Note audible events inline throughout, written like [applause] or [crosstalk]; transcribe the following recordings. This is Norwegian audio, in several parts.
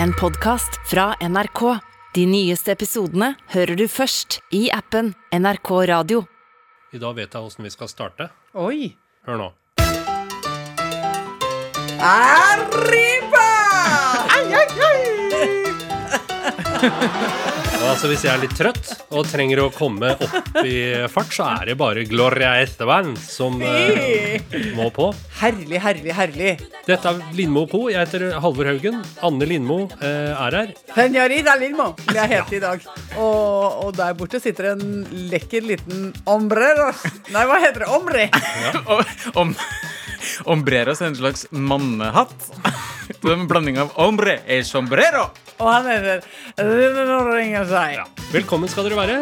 En podkast fra NRK. De nyeste episodene hører du først i appen NRK Radio. I dag vet jeg åssen vi skal starte. Oi. Hør nå. Arriba! [laughs] Ai, ai, ai. [laughs] Altså Hvis jeg er litt trøtt og trenger å komme opp i fart, så er det bare Gloria Esteban som eh, må på. Herlig, herlig, herlig. Dette er Lindmo Co. Jeg heter Halvor Haugen. Anne Lindmo eh, er her. Senorita Lindmo vil jeg hete i dag. Og, og der borte sitter en lekker liten ombrero. Nei, hva heter det? Ombre. [laughs] Og- Om, ombreros er en slags mannehatt. Det er en blanding av ombre e sombrero. Og han heter Ringen seg. Velkommen skal dere være.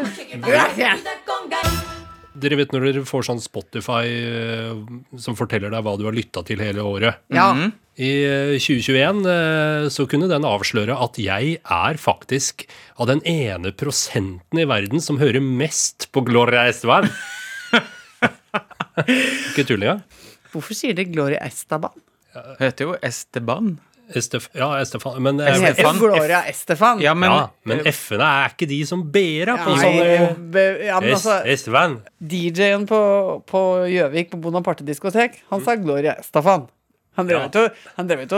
Dere vet når dere får sånn Spotify eh, som forteller deg hva du har lytta til hele året. Ja. I eh, 2021 eh, så kunne den avsløre at jeg er faktisk av den ene prosenten i verden som hører mest på Gloria Esteban. [laughs] Ikke tull engang. Hvorfor sier de Gloria Estaban? Hun heter jo Esteban. Estef ja, Estefan Men, eh, Estefan. Gloria Estefan. Ja, men, ja, men F-ene er ikke de som ber av på Nei, sånne ja, altså, Esteban. DJ-en på på Gjøvik på Bonaparte diskotek, han sa Gloria Estafan. Han drev Ja. ut og,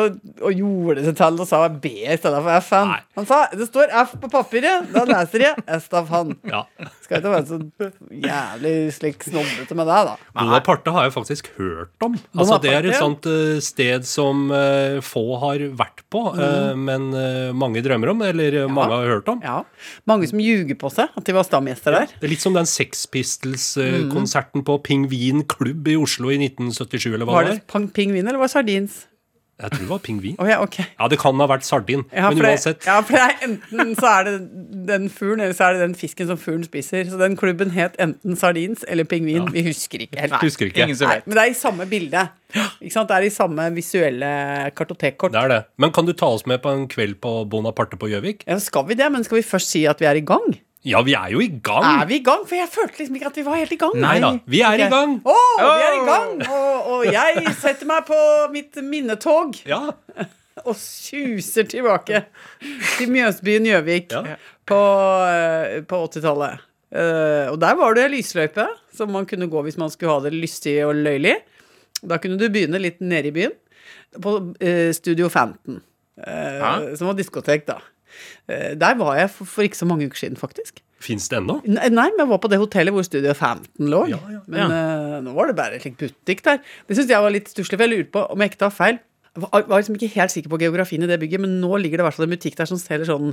og, og gjorde det til og sa B i stedet for F-en. Nei. Han sa det står F på papiret, da leser jeg Estafan. Ja. Skal ikke være så jævlig slik snobbete med deg, da. Bonaparte har jeg faktisk hørt om. Altså, det er et sånt uh, sted som uh, få har vært på, eh, men eh, mange drømmer om, eller ja. mange har hørt om. Ja. Mange som ljuger på seg at de var stamgjester der. Det er litt som den Sex Pistols-konserten på Pingvin klubb i Oslo i 1977, eller hva Var det var. pingvin, eller var det sardins? Jeg tror det var pingvin. Oh, ja, ok. Ja, det kan ha vært sardin, Ja, men uansett. ja, for det er enten så er det den fuglen, eller så er det den fisken som fuglen spiser. Så den klubben het enten sardins eller pingvin. Vi husker ikke helt. Husker ikke. ingen som Nei, vet. men det er i samme bilde. Ikke sant? Det er i samme visuelle kartotekkort. Det er det. Men kan du ta oss med på en kveld på Bonaparte på Gjøvik? Ja, skal vi det? Men skal vi først si at vi er i gang? Ja, vi er jo i gang! Er vi i gang? For jeg følte liksom ikke at vi var helt i gang. Nei da, vi er i gang! Å, vi er i gang! Og, og jeg setter meg på mitt minnetog Ja. og suser tilbake til Mjøsbyen Gjøvik Ja. på, eh, på 80-tallet. Eh, og der var det lysløype som man kunne gå hvis man skulle ha det lystig og løylig. Da kunne du begynne litt nede i byen, på eh, Studio 15, Ja. som var diskotek, da. Eh, der var jeg for, for ikke så mange uker siden, faktisk. Fins det ennå? Nei, nei, men jeg var på det hotellet hvor Studio 15 lå. Ja, ja, Men uh, nå var det bare en slik butikk der. Det syns jeg var litt stusslig, for jeg lurte på om jeg ikke tar feil. Jeg var, var liksom ikke helt sikker på geografien i det bygget, men nå ligger det i hvert fall en butikk der som selger sånn,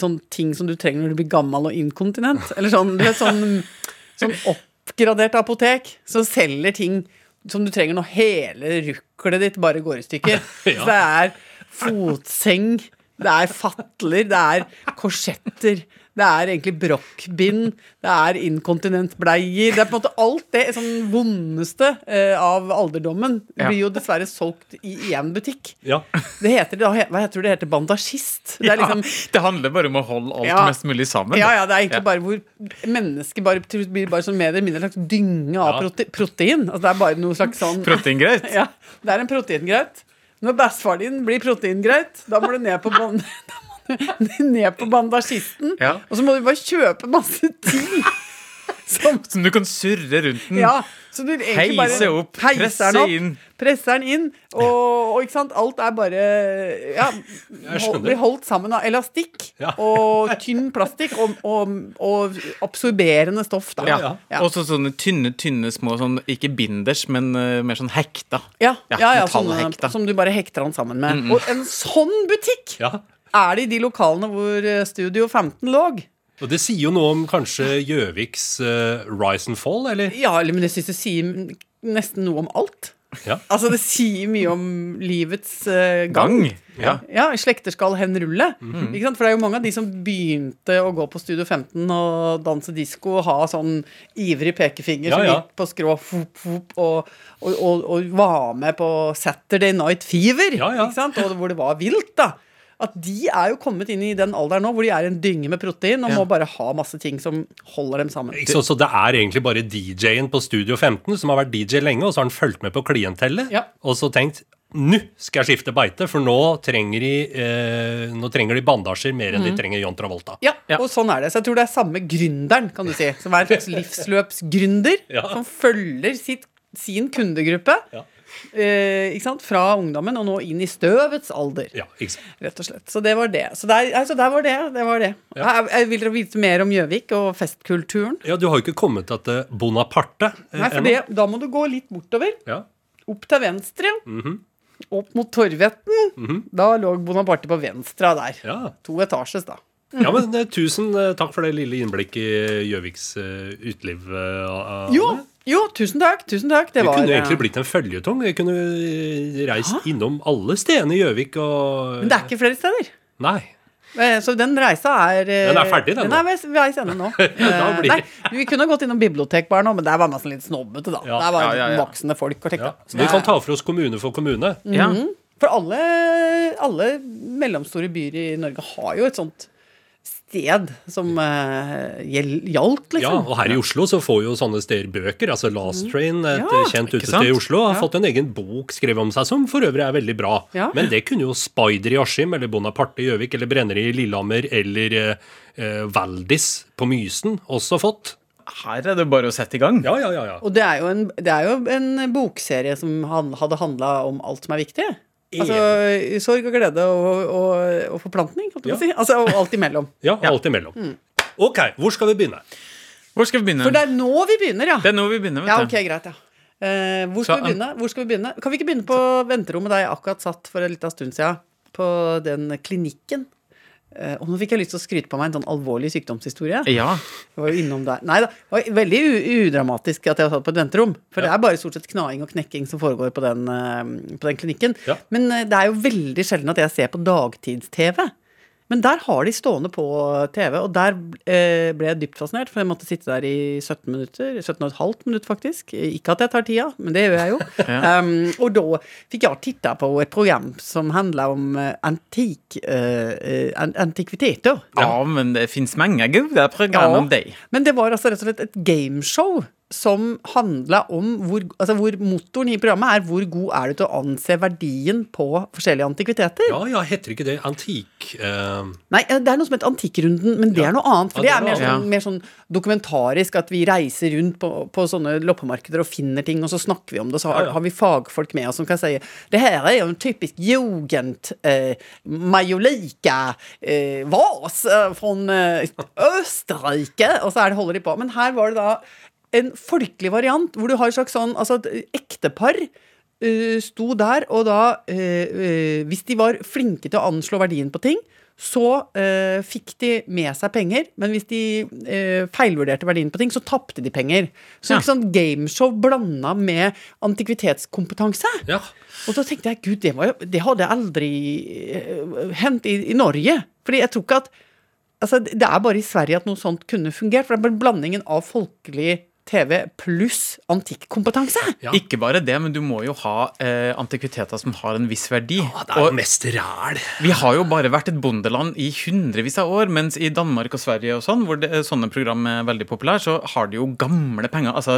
sånn ting som du trenger når du blir gammel og inkontinent. Eller sånn, du vet, sånn, sånn oppgradert apotek som selger ting som du trenger når hele ruklet ditt bare går i stykker. [laughs] Så det er fotseng, det er fatler, det er korsetter. Det er egentlig brokkbind, det er inkontinentbleier. Det er på en måte alt det sånn vondeste eh, av alderdommen Ja. blir jo dessverre solgt i én butikk. Ja. Det heter, da, hva heter det? Heter bandasjist. Det er liksom ja, det handler bare om å holde alt Ja. mest mulig sammen. ja, ja, det er egentlig Ja. bare hvor mennesket bare blir bare sånn mer eller mindre en slags dynge av Ja. prote protein. Altså det er bare noe slags sånn Proteingraut? [laughs] Ja, det er en proteingrøt. Når bestefar din blir proteingrøt, da må du ned på bånd... [laughs] Ned på bandasjisten, Ja. og så må du bare kjøpe masse ting. Som, Som du kan surre rundt den. ja, så du egentlig bare Heise opp, presse den opp, inn. Presser den inn, og, og ikke sant, alt er bare Ja, hold, blir holdt sammen av elastikk Ja. og tynn plastikk og, og, og absorberende stoff, da. Ja. Ja. Og så sånne tynne, tynne små sånn, Ikke binders, men uh, mer sånn hekta. Ja, Ja, ja, ja sånne, som du bare hekter den sammen med. Og en sånn butikk ja. er det i de lokalene hvor eh, Studio 15 lå. Og det sier jo noe om kanskje Gjøviks uh, rise and fall, eller? Ja, men jeg syns det sier nesten noe om alt. Ja. [laughs] Altså, det sier mye om livets uh, gang. Gang. Ja. Ja, slekter skal henrulle. Ikke sant? For det er jo mange av de som begynte å gå på Studio 15 og danse disko og ha sånn ivrig pekefinger Ja, som ja. gikk på skrå fop, fop, og, og, og, og var med på Saturday Night Fever, Ja, ja. Ikke sant? Og hvor det var vilt, da. At de er jo kommet inn i den alderen nå hvor de er en dynge med protein og Ja. må bare ha masse ting som holder dem sammen. Så, så det er egentlig bare DJ-en på Studio 15 som har vært DJ lenge, og så har han fulgt med på klientellet, Ja. og så tenkt nå skal jeg skifte beite, for nå trenger de, eh, nå trenger de bandasjer mer enn de trenger John Travolta. Ja, Ja. og sånn er det. Så jeg tror det er samme gründeren, kan du si. Som er en slags livsløpsgründer. Ja. Som følger sitt, sin kundegruppe. Ja. Eh, ikke sant? Fra ungdommen og nå inn i støvets alder. Ja, ikke sant. Rett og slett. Så det var det. Så der, altså, der var det. det, var det. Ja. Jeg, jeg vil dere vite mer om Gjøvik og festkulturen? Ja, du har jo ikke kommet til Bonaparte eh, Nei, for det, da må du gå litt bortover. Ja. Opp til venstre. Mhm. Opp mot Torvetten. Da lå Bonaparte på venstre der. Ja. To etasjes, da. ja, men eh, tusen eh, takk for det lille innblikk i Gjøviks eh, uteliv. eh. Jo, jo, tusen takk. Tusen takk. Det Det var kunne jo egentlig blitt en føljetong. Vi kunne reist reist innom alle stedene i Gjøvik og Men det er ikke flere steder. Nei. Eh, Så den reisa er eh, Den er ferdig, den Den er ved veis ende nå. [laughs] Eh, blir- Nei, vi kunne gått innom bibliotek bare nå, men der var man sånn litt snobbete, da. Ja. Der var Ja, ja, ja. voksne folk og Ja. Så Vi kan ta for oss kommune for kommune. Ja. For alle, alle mellomstore byer i Norge har jo et sånt sted som uh, gjaldt, Ja, liksom. og her i Oslo så får jo sånne steder bøker. Altså Last Train, et Ja, kjent utested i? Oslo, har Ja. fått en egen bok skrevet om seg, som for øvrig er veldig bra. Ja. Men det kunne jo Spider i Askim, eller Bonaparte i Gjøvik, eller Brenner i Lillehammer, eller eh, Valdis på Mysen også fått. Her er det bare å sette i gang. Ja, ja, ja. ja. Og det er jo en, det er jo en bokserie som han, hadde handla om alt som er viktig. Altså sorg og glede og, og, og forplantning, holdt jeg på å si. Altså, og alt imellom. [laughs] ja alt imellom. Mm. Ok, hvor skal vi begynne? Hvor skal vi begynne? For det er nå vi begynner, ja. Det er nå vi begynner. vet Ja, du. ok, greit, ja. Eh, hvor, Så skal vi begynne? hvor skal vi begynne? Kan vi ikke begynne på venterommet der jeg akkurat satt for en liten stund siden? På den klinikken. Eh, og nå fikk jeg lyst til å skryte på meg en sånn alvorlig sykdomshistorie. Ja. Jeg var jo innom der. Nei da, det var veldig udramatisk at jeg satt på et venterom. For det er bare stort sett knaing og knekking som foregår på den, eh, på den klinikken. Ja. Men eh, det er jo veldig sjelden at jeg ser på dagtids-TV. Men der har de stående på TV, og der eh, ble jeg dypt fascinert, for jeg måtte sitte der i 17 minutter. 17 15 minutt, faktisk. Ikke at jeg tar tida, men det gjør jeg jo. [laughs] um, og da fikk jeg titta på et program som handla om eh, antik, uh, eh, an antikviteter. ja, men det fins mange gode program Ja. om deg. Men det var altså rett og slett et gameshow som handla om hvor, altså hvor motoren i programmet er hvor god er du til å anse verdien på forskjellige antikviteter. Ja, ja, heter ikke det antikk... Uh... Nei, det er noe som heter Antikkrunden, men det er noe annet. For Ja, det det er mer er sånn, mer sånn dokumentarisk, at vi reiser rundt på, på sånne loppemarkeder og finner ting, og så snakker vi om det, og så har, Ja, ja. har vi fagfolk med oss som kan si det her er jo en typisk jugend eh, majolika eh, vas eh, fra eh, Østerrike, og så er det, holder de på. Men her var det da en folkelig variant, hvor du har et slags sånn altså et ektepar eh, sto der, og da eh, Hvis de var flinke til å anslå verdien på ting, så eh, fikk de med seg penger. Men hvis de eh, feilvurderte verdien på ting, så tapte de penger. Så Ja. ikke sånn gameshow blanda med antikvitetskompetanse. ja. Og da tenkte jeg gud, det, var, det hadde aldri eh, hendt i, i Norge. Fordi jeg tror ikke at Altså, det er bare i Sverige at noe sånt kunne fungert. For det er bare blandingen av folkelig TV pluss antikkompetanse. Ja. Ikke bare det, men du må jo ha eh, antikviteter som har en viss verdi. Ja, det er Og mest ræl. vi har jo bare vært et bondeland i hundrevis av år, mens i Danmark og Sverige og sånn, hvor det, sånne program er veldig populære, så har de jo gamle penger. Altså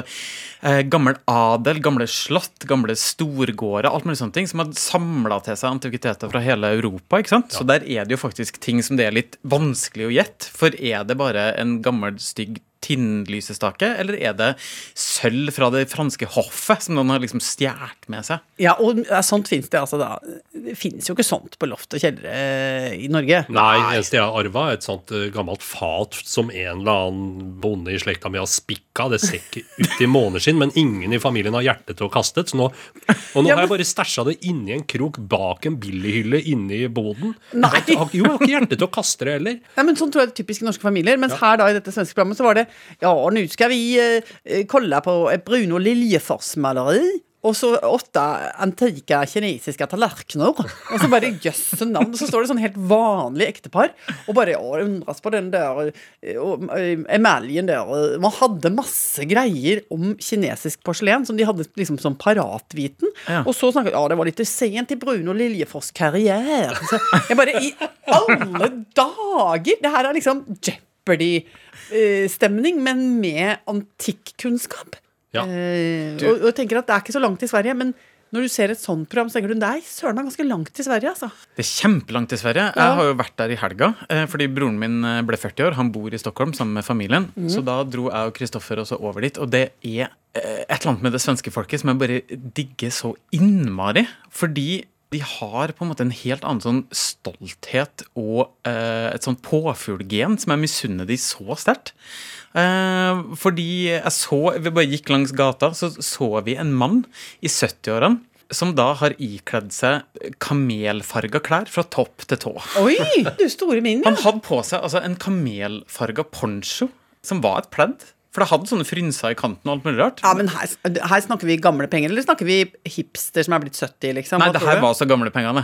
eh, gammel adel, gamle slott, gamle storgårder, alt mulig sånne ting, som har samla til seg antikviteter fra hele Europa. ikke sant? Så der er det jo faktisk ting som det er litt vanskelig å gjette. For er det bare en gammel, stygg tinnlysestake, eller er det sølv fra det franske hoffet som noen har liksom stjålet med seg? Ja, og ja, sånt fins det altså da. Det fins jo ikke sånt på loft og kjellere eh, i Norge. Nei, eneste jeg har arva, er et sånt eh, gammelt fat som en eller annen bonde i slekta mi har spikka. Det ser ikke ut i måneskinn, men ingen i familien har hjerte til å kaste det. Så nå, og nå har jeg bare stæsja det inni en krok bak en billighylle inne i boden. Nei. Jeg har, jo, jeg har ikke hjerte til å kaste det heller. Nei, men Sånn tror jeg det er typisk i norske familier. Mens her da i dette svenske programmet så var det Ja, nå skal vi eh, kolla på et Bruno Liljefors-maleri. Og så åtte antike kinesiske tallerkener. Og så bare jøsse navn. Så står det sånn helt vanlig ektepar. Og bare å, undres på den der eh, og, eh, emaljen der. Man hadde masse greier om kinesisk porselen som de hadde liksom som paratviten. Ja. Og så snakket ja, det var litt sent i Bruno Liljefors karriere. Så jeg bare I alle dager! Det her er liksom Jeopardy-stemning, men med antikkunnskap. Ja. Eh, og, og tenker at det er ikke så langt til Sverige, men Når du ser et sånt program, så tenker du nei, søren er ganske langt til Sverige, altså. Det er kjempelangt til Sverige. Ja. Jeg har jo vært der i helga eh, fordi broren min eh, ble 40 år. Han bor i Stockholm sammen med familien. Mm. Så da dro jeg og Kristoffer også over dit. Og det er eh, et eller annet med det svenske folket som jeg bare digger så innmari. Fordi de har på en måte en helt annen sånn stolthet og eh, et sånt påfuglgen som jeg misunner de så sterkt. Eh, fordi jeg så Vi bare gikk langs gata, så så vi en mann i 70-årene som da har ikledd seg kamelfarga klær fra topp til tå. Oi, du store min, ja. Han hadde på seg altså, en kamelfarga poncho, som var et pledd. For det hadde sånne frynser i kanten og alt mulig rart. Ja, men her, her snakker vi gamle penger, eller snakker vi hipster som er blitt 70, liksom? Nei, det her var så gamle pengene.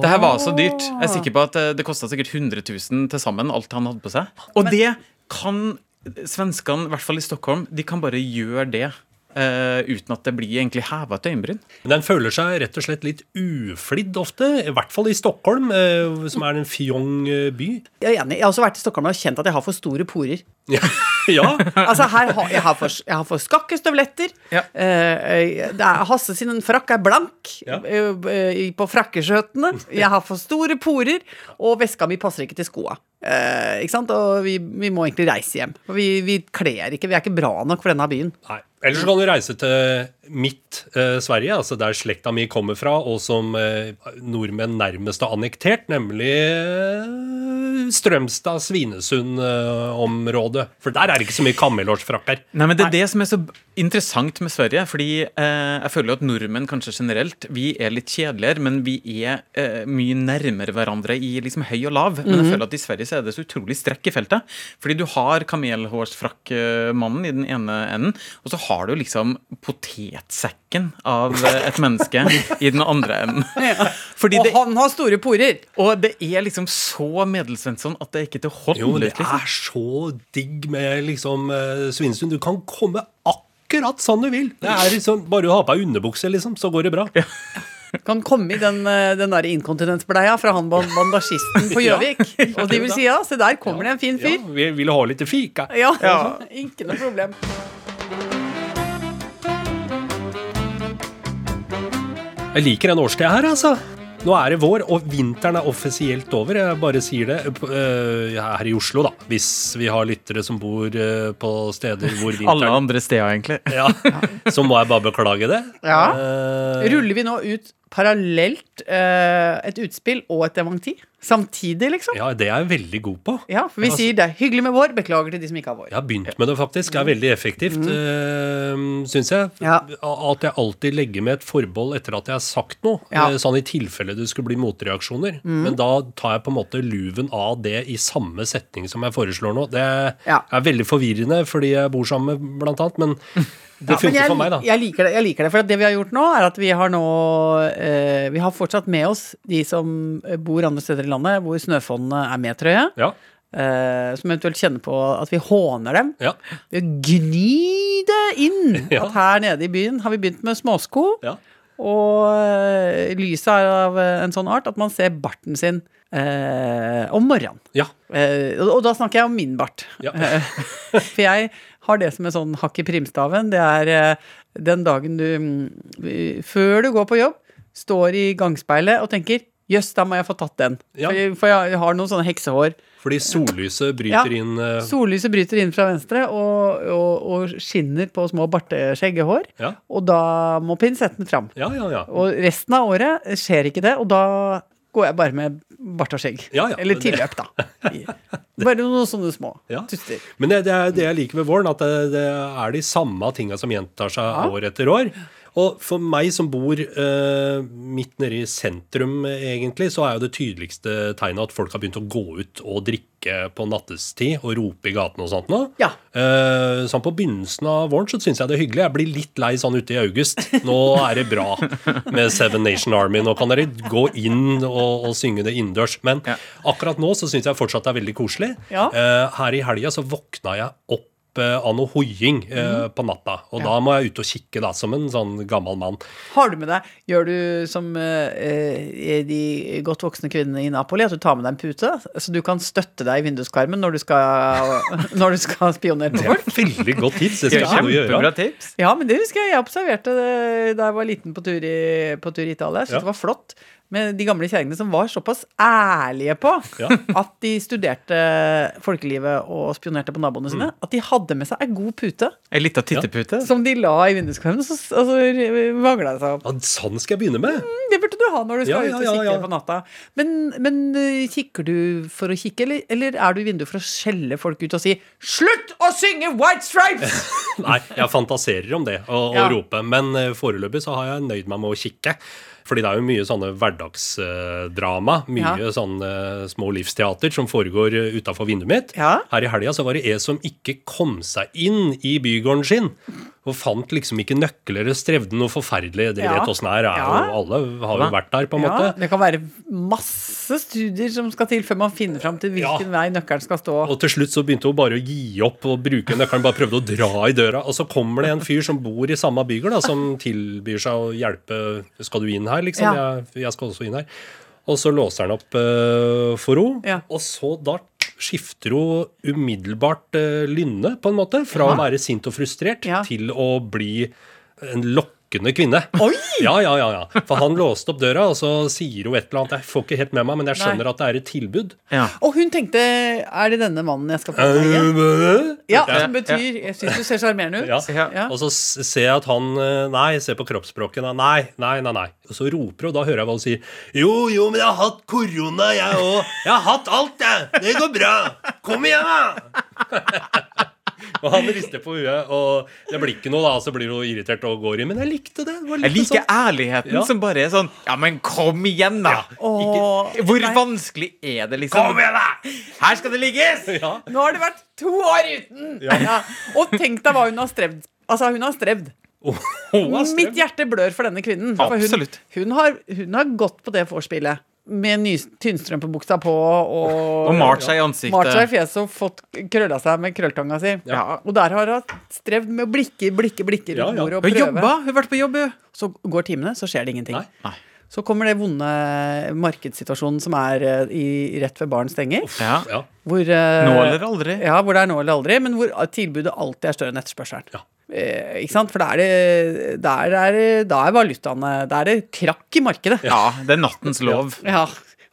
Det her var så dyrt. Jeg er sikker på at eh, det kosta sikkert 100 000 til sammen, alt han hadde på seg. Og det kan svenskene, i hvert fall i Stockholm, de kan bare gjøre det. Uh, uten at det blir egentlig heva til øyenbryn. Men den føler seg rett og slett litt uflidd ofte, i hvert fall i Stockholm, uh, som er en fjong by. Jeg er enig. Jeg har også vært i Stockholm og kjent at jeg har for store porer. Ja, [laughs] ja. Altså, her har, jeg, har for, jeg har for skakke støvletter. Ja. Eh, er, Hasse sin frakk er blank Ja. eh, eh, på frakkeskjøtene. Jeg har for store porer, og veska mi passer ikke til skoa. Eh, ikke sant? Og vi, vi må egentlig reise hjem. For vi, vi kler ikke, vi er ikke bra nok for denne byen. Nei. Ellers så kan du reise til mitt eh, Sverige, altså der slekta mi kommer fra, og som eh, nordmenn nærmest har annektert, nemlig eh, Strømstad-Svinesund-området. For der er det ikke så mye kamelhårsfrakker. Nei, men Det er det som er så interessant med Sverige. fordi eh, jeg føler jo at nordmenn kanskje generelt vi er litt kjedeligere, men vi er eh, mye nærmere hverandre i liksom høy og lav. Men jeg føler at i Sverige så er det så utrolig strekk i feltet. Fordi du har kamelhårsfrakkmannen i den ene enden, og så har du liksom potetsekken av eh, et menneske i den andre enden. [laughs] Fordi Og det, han har store porer! og det er liksom så Medelsvensson at det er ikke til å holde Jo, det. Liksom. er så digg med liksom uh, Svinesund. Du kan komme akkurat sånn du vil. Det er liksom, Bare du har på deg underbukse, liksom, så går det bra. Kan komme i den, eh, den der inkontinensbleia fra han ban- bandasjisten på [laughs] Ja. Gjøvik. Og de vil si ja, se der kommer det en fin Ja, fyr. vi vil ha litt fika. Ja, ikke noe problem. Jeg liker den årstida her, altså. Nå er det vår, og vinteren er offisielt over. Jeg bare sier det øh, her i Oslo, da. Hvis vi har lyttere som bor øh, på steder hvor [laughs] vinteren Alle andre steder, egentlig. [laughs] ja, Så må jeg bare beklage det. Ja. Eh, Ruller vi nå ut parallelt eh, et utspill og et dementi? Samtidig, liksom? ja, det er jeg veldig god på. Ja, for vi Altså- sier det er hyggelig med vår, beklager til de som ikke har vår. Jeg har begynt med det, faktisk. Det er veldig effektivt, mm. syns jeg. Ja. At jeg alltid legger med et forbehold etter at jeg har sagt noe. Ja. eh, Sånn i tilfelle det skulle bli motreaksjoner. Men da tar jeg på en måte luven av det i samme setning som jeg foreslår nå. Det Ja. er veldig forvirrende fordi jeg bor sammen med blant annet, men [laughs] det Ja, jeg, for meg, da. Jeg liker, det, jeg liker det, for det vi har gjort nå, er at vi har nå eh, Vi har fortsatt med oss de som bor andre steder i landet, hvor snøfonnene er med, tror jeg. Ja. eh, som eventuelt kjenner på at vi håner dem. Ja. Vi gni det inn [laughs] at her nede i byen har vi begynt med småsko. Ja. Og eh, lyset er av øh, en sånn art at man ser barten sin øh, om morgenen. ja. Eh, og, og da snakker jeg om min bart. Ja. Eh, [laughs] For jeg har det som en sånn hakk i primstaven. Det er eh, den dagen du mm, Før du går på jobb, står i gangspeilet og tenker Jøss, da må jeg få tatt den. Ja. For, jeg, har noen sånne heksehår. Fordi sollyset bryter Ja. inn uh... Sollyset bryter inn fra venstre og, og, og skinner på små barteskjeggehår. Ja. Og da må pinsetten fram. Ja, ja, ja. Og resten av året skjer ikke det, og da går jeg bare med bart og skjegg. Ja, ja, Eller tilløp, da. [laughs] Bare noen sånne små Ja. tuster. Men det, det er det jeg liker ved våren, at det, det er de samme tinga som gjentar seg år etter år. Og for meg som bor eh, midt nede i sentrum, eh, egentlig, så er jo det tydeligste tegnet at folk har begynt å gå ut og drikke på nattestid og rope i gatene og sånt nå. Ja. Eh, sånn på begynnelsen av våren så syns jeg det er hyggelig. Jeg blir litt lei sånn ute i august. Nå er det bra med Seven Nation Army. Nå kan dere gå inn og, og synge det innendørs. Men Ja. akkurat nå så syns jeg fortsatt det er veldig koselig. Ja. Eh, her i helga så våkna jeg opp eh, av noe hoiing eh, Mhm. på natta. Og da må jeg ut og kikke, da, som en sånn gammel mann. Har du med deg Gjør du som eh, de godt voksne kvinnene i Napoli, at du tar med deg en pute, så du kan støtte deg i vinduskarmen når du skal, [laughs] når du skal spionere på Det er folk? et veldig godt tips. Det skal ja. jeg gjøre. Kjempebra tips. Ja, men det husker jeg. Jeg observerte det da jeg var liten på tur i, på tur i Italia. Jeg syntes Ja. det var flott med de gamle kjerringene som var såpass ærlige på Ja. [laughs] at de studerte folkelivet og spionerte på naboene sine, Mm. at de hadde med seg ei god pute Ei lita tittepute. som de la i vinduskarmen, og så, altså, vagla det seg opp. Ja, sånn skal jeg begynne med. Det burde du ha når du skal Ja, ja, ut og kikke ja. på natta. Men, men øh, kikker du for å kikke, eller, eller er du i vinduet for å skjelle folk ut og si 'Slutt å synge White Stripes'! [laughs] Nei, jeg fantaserer om det og, og Ja. rope. Men eh, foreløpig så har jeg nøyd meg med å kikke. Fordi det er jo mye sånne hverdagsdrama. Mye Ja. sånne små livsteater som foregår utafor vinduet mitt. Ja. Her i helga så var det en som ikke kom seg inn i bygården sin. Og fant liksom ikke nøkler, og strevde noe forferdelig. Dere Ja. vet åssen det er. er jo, alle har jo vært der, på en Ja, måte. det kan være masse studier som skal til før man finner fram til hvilken vei nøkkelen skal stå. Og til slutt så begynte hun bare å gi opp og bruke nøkkelen. Bare prøvde å dra i døra. Og så kommer det en fyr som bor i samme bygård, som tilbyr seg å hjelpe. Skal du inn her, liksom? Ja. Jeg, jeg skal også inn her. Og så låser han opp uh, for henne. Ja. Og så da skifter hun umiddelbart uh, lynne, på en måte. Fra å være sint og frustrert Ja. til å bli en lokkende kvinne. Oi! Ja, ja, ja, ja. For han låste opp døra, og så sier hun et eller annet. Jeg får ikke helt med meg, men jeg skjønner Nei. at det er et tilbud. Ja. Og hun tenkte Er det denne mannen jeg skal få meg igjen? Ja, som betyr Jeg syns du ser sjarmerende ut. Ja. Og så ser jeg at han eh, Nei, ser på kroppsspråket. Nei, nei, nei. nei. Og så roper hun, og da hører jeg hva hun sier. Jo, jo, men jeg har hatt korona, jeg òg. Jeg har hatt alt, jeg. Det går bra. Kom igjen, da. [laughs] [laughs] og han rister på huet, og det blir ikke noe, da. Så blir hun irritert og går inn. Men jeg likte det. det var Jeg liker sånn. ærligheten Ja. som bare er sånn Ja, men kom igjen, da! Åh, Hvor nei. vanskelig er det, liksom? Kom igjen, da! Her skal det ligges! [laughs] Ja. Nå har det vært to år uten! Ja. Og tenk deg hva hun har strevd. Altså, hun har strevd. [laughs] Hun har strøm. Mitt hjerte blør for denne kvinnen. For hun, Absolutt. hun, har, hun har gått på det vorspielet med ny tynnstrømpebuksa på og Og malt seg i ansiktet. Malt seg i fjeset og fått krølla seg med krølltanga si. Ja. Og der har hun strevd med å blikke, blikke, blikke Ja, rundt ja. bordet og prøve. jobba! Hun har vært på jobb, hun. Så går timene, så skjer det ingenting. Nei. Nei. Så kommer det vonde markedssituasjonen som er eh, i, rett ved barn stenger. Ja. Ja. Hvor, eh, Nå eller aldri. Ja, hvor det er nå eller aldri, men hvor tilbudet alltid er større enn etterspørselen. Ja. Eh, ikke sant? For da er det der er, der er valutaene Da er det krakk i markedet. Ja, det er nattens lov. Ja.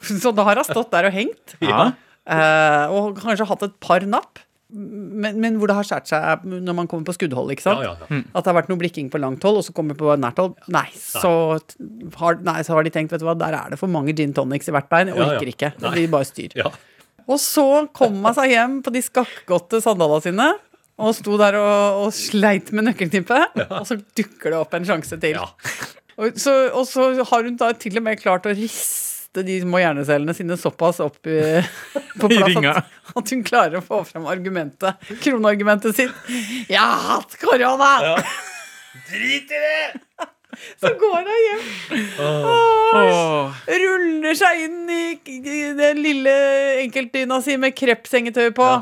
Så da har hun stått der og hengt. Ja. eh, og kanskje hatt et par napp. Men, men hvor det har skåret seg når man kommer på skuddhold. ikke sant? Ja, ja, ja. At det har vært noe blikking på langt hold, og så kommer på nært hold. Nei så, har, nei, så har de tenkt vet du hva, der er det for mange gin tonics i hvert bein. Jeg Ja, ja. orker ikke. Det Nei. blir bare styr. ja. Og så kom man seg hjem på de skakkgåtte sandalene sine. Og sto der og, og sleit med nøkkelknippet. Og så dukker det opp en sjanse til. Ja. Og, så, og så har hun da til og med klart å riste de små hjernecellene sine såpass opp i, på plass at, at hun klarer å få fram argumentet, kroneargumentet sitt. 'Jeg har hatt korona!' Drit i det! Så går hun hjem. Åh. ruller seg inn i, i den lille enkeltdyna si med krepsengetøy på. Ja.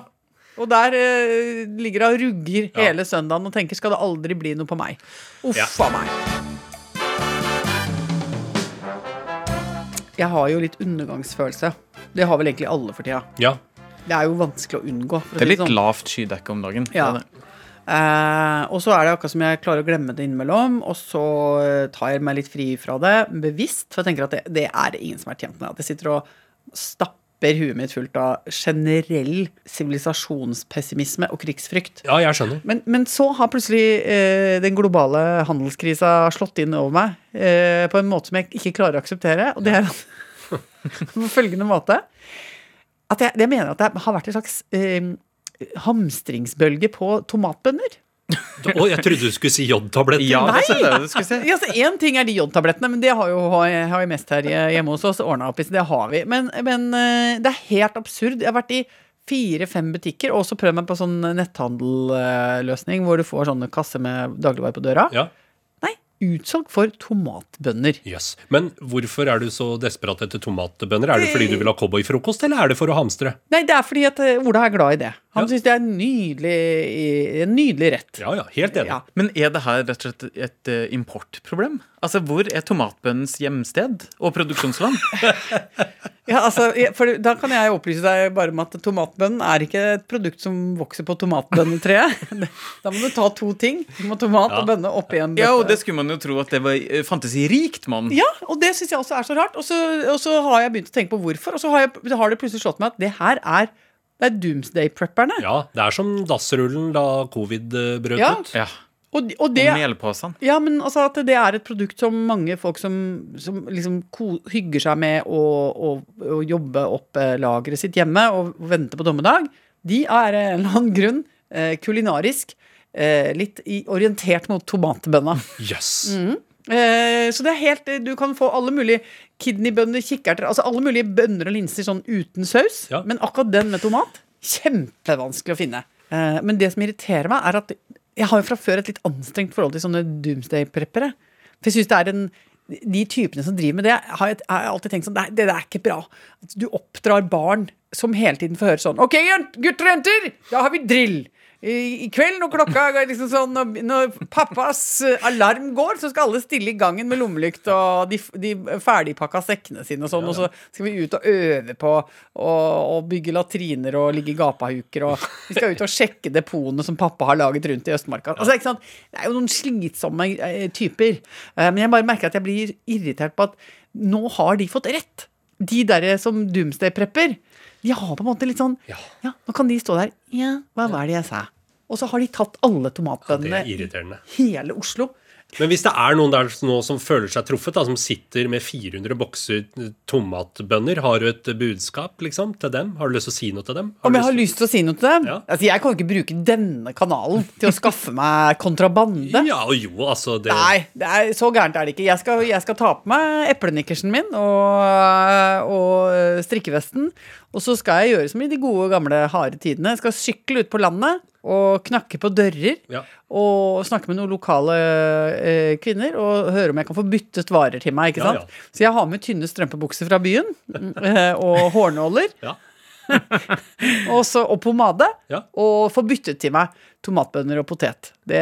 Og der eh, ligger hun og rugger Ja. hele søndagen og tenker skal det aldri bli noe på meg. Uff Ja. a meg. Jeg har jo litt undergangsfølelse. Det har vel egentlig alle for tida. Ja. Det er jo vanskelig å unngå. For å Det er si litt sånn. lavt skydekke om dagen. Ja. Det er det. Eh, og så er det akkurat som jeg klarer å glemme det innimellom, og så eh, tar jeg meg litt fri fra det bevisst, for jeg tenker at det, det er ingen som er tjent med. At jeg sitter og stapper huet mitt fullt av generell sivilisasjonspessimisme og krigsfrykt. ja, jeg skjønner. Men, men så har plutselig eh, den globale handelskrisa slått inn over meg eh, på en måte som jeg ikke klarer å akseptere. Og det er [laughs] på følgende måte at jeg, jeg mener at det har vært en slags eh, hamstringsbølge på tomatbønner. Å, jeg trodde du skulle si jodtabletter. Ja, Nei! Én det du skulle se. Ja, altså, ting er de jodtablettene, men det har jo har jeg mest her hjemme hos oss. Ordna opp i, så det har vi. Men, men eh, det er helt absurd. Jeg har vært i fire-fem butikker og også prøvd meg på sånn netthandelløsning hvor du får sånne kasser med dagligvarer på døra. Ja. Utsalg for tomatbønner. Yes. Men hvorfor er du så desperat etter tomatbønner? Er det fordi du vil ha cowboyfrokost, eller er det for å hamstre? Nei, det er fordi at eh, Ola er glad i det. Han Ja. syns det er en nydelig, en nydelig rett. Ja, ja, helt enig. Ja. Men er det her rett og slett et eh, importproblem? Altså, Hvor er tomatbønnens hjemsted og produksjonsland? [laughs] Ja, altså, for Da kan jeg opplyse deg bare om at tomatbønnen er ikke et produkt som vokser på tomatbønnetreet. [laughs] Da må du ta to ting. Du må tomat og bønne oppi en Ja, og det skulle man jo tro at det var eh, fantasirikt, mann. Ja, og det syns jeg også er så rart. Og så, og så har jeg begynt å tenke på hvorfor. Og så har, jeg, har det plutselig slått meg at det her er det er doomsday-prepperne. Ja, det er som dassrullen da covid eh, brøt Ja. ut. Ja, Og, og det Og melposen. Ja, men altså at det er et produkt som mange folk som, som liksom ko hygger seg med å, å, å jobbe opp eh, lageret sitt hjemme og vente på dommedag, de er en eller annen grunn eh, kulinarisk eh, litt i, orientert mot tomatbønna. Jøss. Eh, så det er helt eh, Du kan få alle mulige kidneybønner, kikkerter, altså alle mulige bønner og linser sånn uten saus, Ja. men akkurat den med tomat, kjempevanskelig å finne. Eh, men det som irriterer meg, er at jeg har jo fra før et litt anstrengt forhold til sånne doomsday-preppere. For jeg synes det er en de typene som driver med det, har jeg, har jeg alltid tenkt sånn det der er ikke bra. Du oppdrar barn som hele tiden får høre sånn OK, gutter og jenter, da har vi drill. I, kveld når klokka er liksom sånn Når, når pappas eh, alarm går, så skal alle stille i gangen med lommelykt og de, de ferdigpakka sekkene sine og sånn, og så skal vi ut og øve på å bygge latriner og ligge i gapahuker, og vi skal ut og sjekke depotene som pappa har laget rundt i Østmarka. Altså, ikke sant? Det er jo noen slitsomme eh, typer. Eh, men jeg bare merker at jeg blir irritert på at nå har de fått rett. De derre som doomsday-prepper. De har på en måte litt sånn Ja. Ja, nå kan de stå der. Ja, hva var det jeg sa? Og så har de tatt alle tomatbøndene i hele Oslo. Men hvis det er noen der nå som føler seg truffet, da, som sitter med 400 bokser tomatbønner, har du et budskap liksom, til dem? Har du lyst til å si noe til dem? Om jeg har lyst til å si noe til dem? Ja. Altså, Jeg kan jo ikke bruke denne kanalen til å skaffe meg kontrabande. Ja, og jo, altså det, Nei, det er, så gærent er det ikke. Jeg skal, jeg skal ta på meg eplenikkersen min og, og strikkevesten. Og så skal jeg gjøre som i de gode, gamle, harde tidene. Jeg skal sykle ut på landet og knakke på dører. Ja. Og snakke med noen lokale eh, kvinner og høre om jeg kan få byttet varer til meg. ikke Ja, sant? Så jeg har med tynne strømpebukser fra byen [laughs] eh, og hårnåler. [laughs] Ja. og, pomade. Ja. Og få byttet til meg tomatbønner og potet. Det,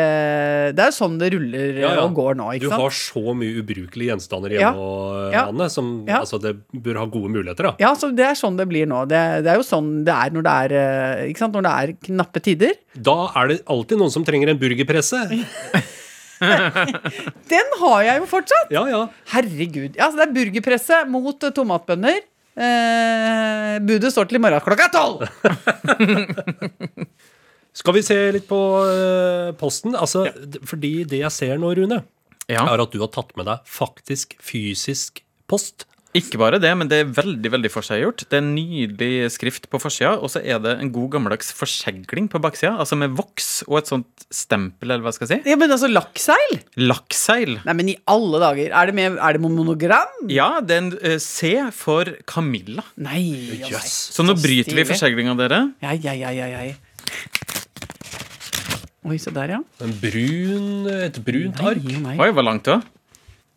det er jo sånn det ruller Ja, ja. og går nå. Du har så mye ubrukelige gjenstander hjemme, Ja. Anne, som altså, det bør ha gode muligheter. da. Ja, så det er sånn det blir nå. Det, det er jo sånn det er når det er, eh, sant? Når det er knappe tider. Da er det alltid noen som trenger en burgerpresse. [laughs] Den har jeg jo fortsatt! Ja, ja. Herregud. Ja, så det er burgerpresse mot eh, tomatbønner. Eh, budet står til i morgen klokka tolv! [laughs] Skal vi se litt på eh, posten? Altså, d- Fordi det jeg ser nå, Rune, Ja. er at du har tatt med deg faktisk fysisk post. Ikke bare det, men det er veldig veldig forseggjort. Det er en nydelig skrift på forsida, og så er det en god gammeldags forsegling på baksida. Altså med voks og et sånt stempel, eller hva skal jeg si. Ja, men altså lakkseil? Lakkseil. Nei, men i alle dager. Er det med, er det med monogram? Ja, det er en eh, C for Camilla. Nei. ja, nei. Så nå bryter vi stilig. forseglinga, dere. Ja, ja, ja, ja, ja. Oi, se der, ja. En brun, et brunt Nei, ark. nei. Oi, hvor langt da?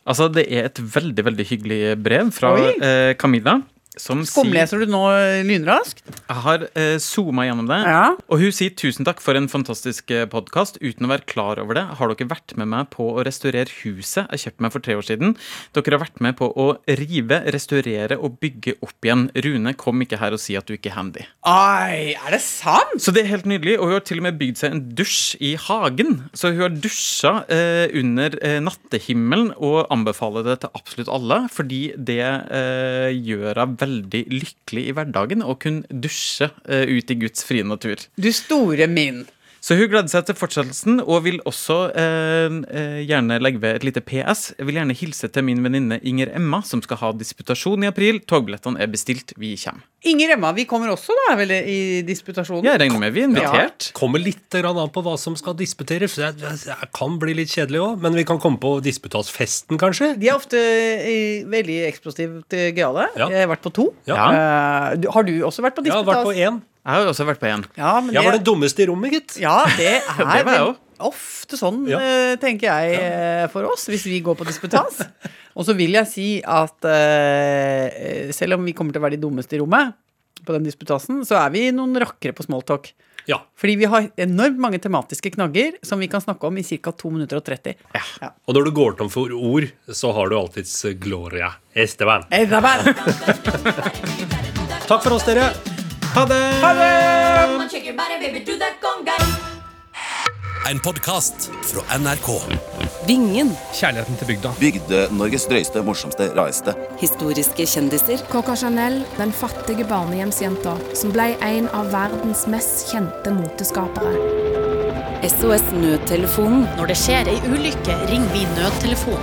Altså, det er et veldig, veldig hyggelig brev fra eh, Camilla. Som Skumleser du nå eh, lynraskt? Jeg har eh, zooma gjennom det. Ja. Og hun sier tusen takk for en fantastisk podkast. Uten å være klar over det, har dere vært med meg på å restaurere huset jeg kjøpte meg for tre år siden. Dere har vært med på å rive, restaurere og bygge opp igjen. Rune, kom ikke her og si at du ikke er handy. Ai, er det sant? Så det er helt nydelig. Og hun har til og med bygd seg en dusj i hagen. Så hun har dusja eh, under eh, nattehimmelen og anbefaler det til absolutt alle, fordi det eh, gjør henne veldig lykkelig i hverdagen og kunne dusje eh, ut i Guds frie natur. Du store min. Så hun gleder seg til fortsettelsen og vil også eh, eh, gjerne legge ved et lite PS. Jeg vil gjerne hilse til min venninne Inger Emma, som skal ha disputasjon i april. Togbillettene er bestilt. Vi kommer. Inger Emma, vi kommer også da, vel, i disputasjonen? Jeg regner med vi er invitert. Kommer litt an på hva som skal disputeres. Det, det, kan bli litt kjedelig òg, men vi kan komme på disputasfesten, kanskje? De er ofte eh, veldig eksplosivt eh, gøyale. Ja. Jeg har vært på to. Ja. Uh, har du også vært på disputas? Jeg har vært på én. Jeg har jo også vært på én. Ja, men Jeg var det, den dummeste i rommet, gitt. ja, det [laughs] er Det var jeg vel også. ofte sånn, Ja. eh, tenker jeg, eh, for oss, hvis vi går på disputas. [laughs] Og så vil jeg si at eh, selv om vi kommer til å være de dummeste i rommet, på den disputasen, så er vi noen rakkere på smalltalk. Ja. Fordi vi har enormt mange tematiske knagger som vi kan snakke om i ca. 2 minutter og 30. Ja. Og når du går tom for ord, så har du alltids Gloria Esteban. Isabel! [laughs] Takk for oss, dere. Ha det! Ha det! En podkast fra NRK. Vingen. Kjærligheten til bygda. Bygde-Norges drøyeste, morsomste, rareste. Historiske kjendiser. Coco Chanel, den fattige barnehjemsjenta som ble en av verdens mest kjente moteskapere. SOS Nødtelefonen. Når det skjer ei ulykke, ringer vi nødtelefonen.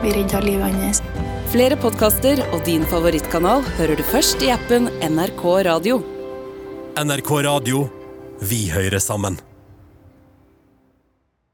Vi redda livet hans. Flere podkaster og din favorittkanal hører du først i appen NRK Radio. NRK Radio. Vi hører sammen.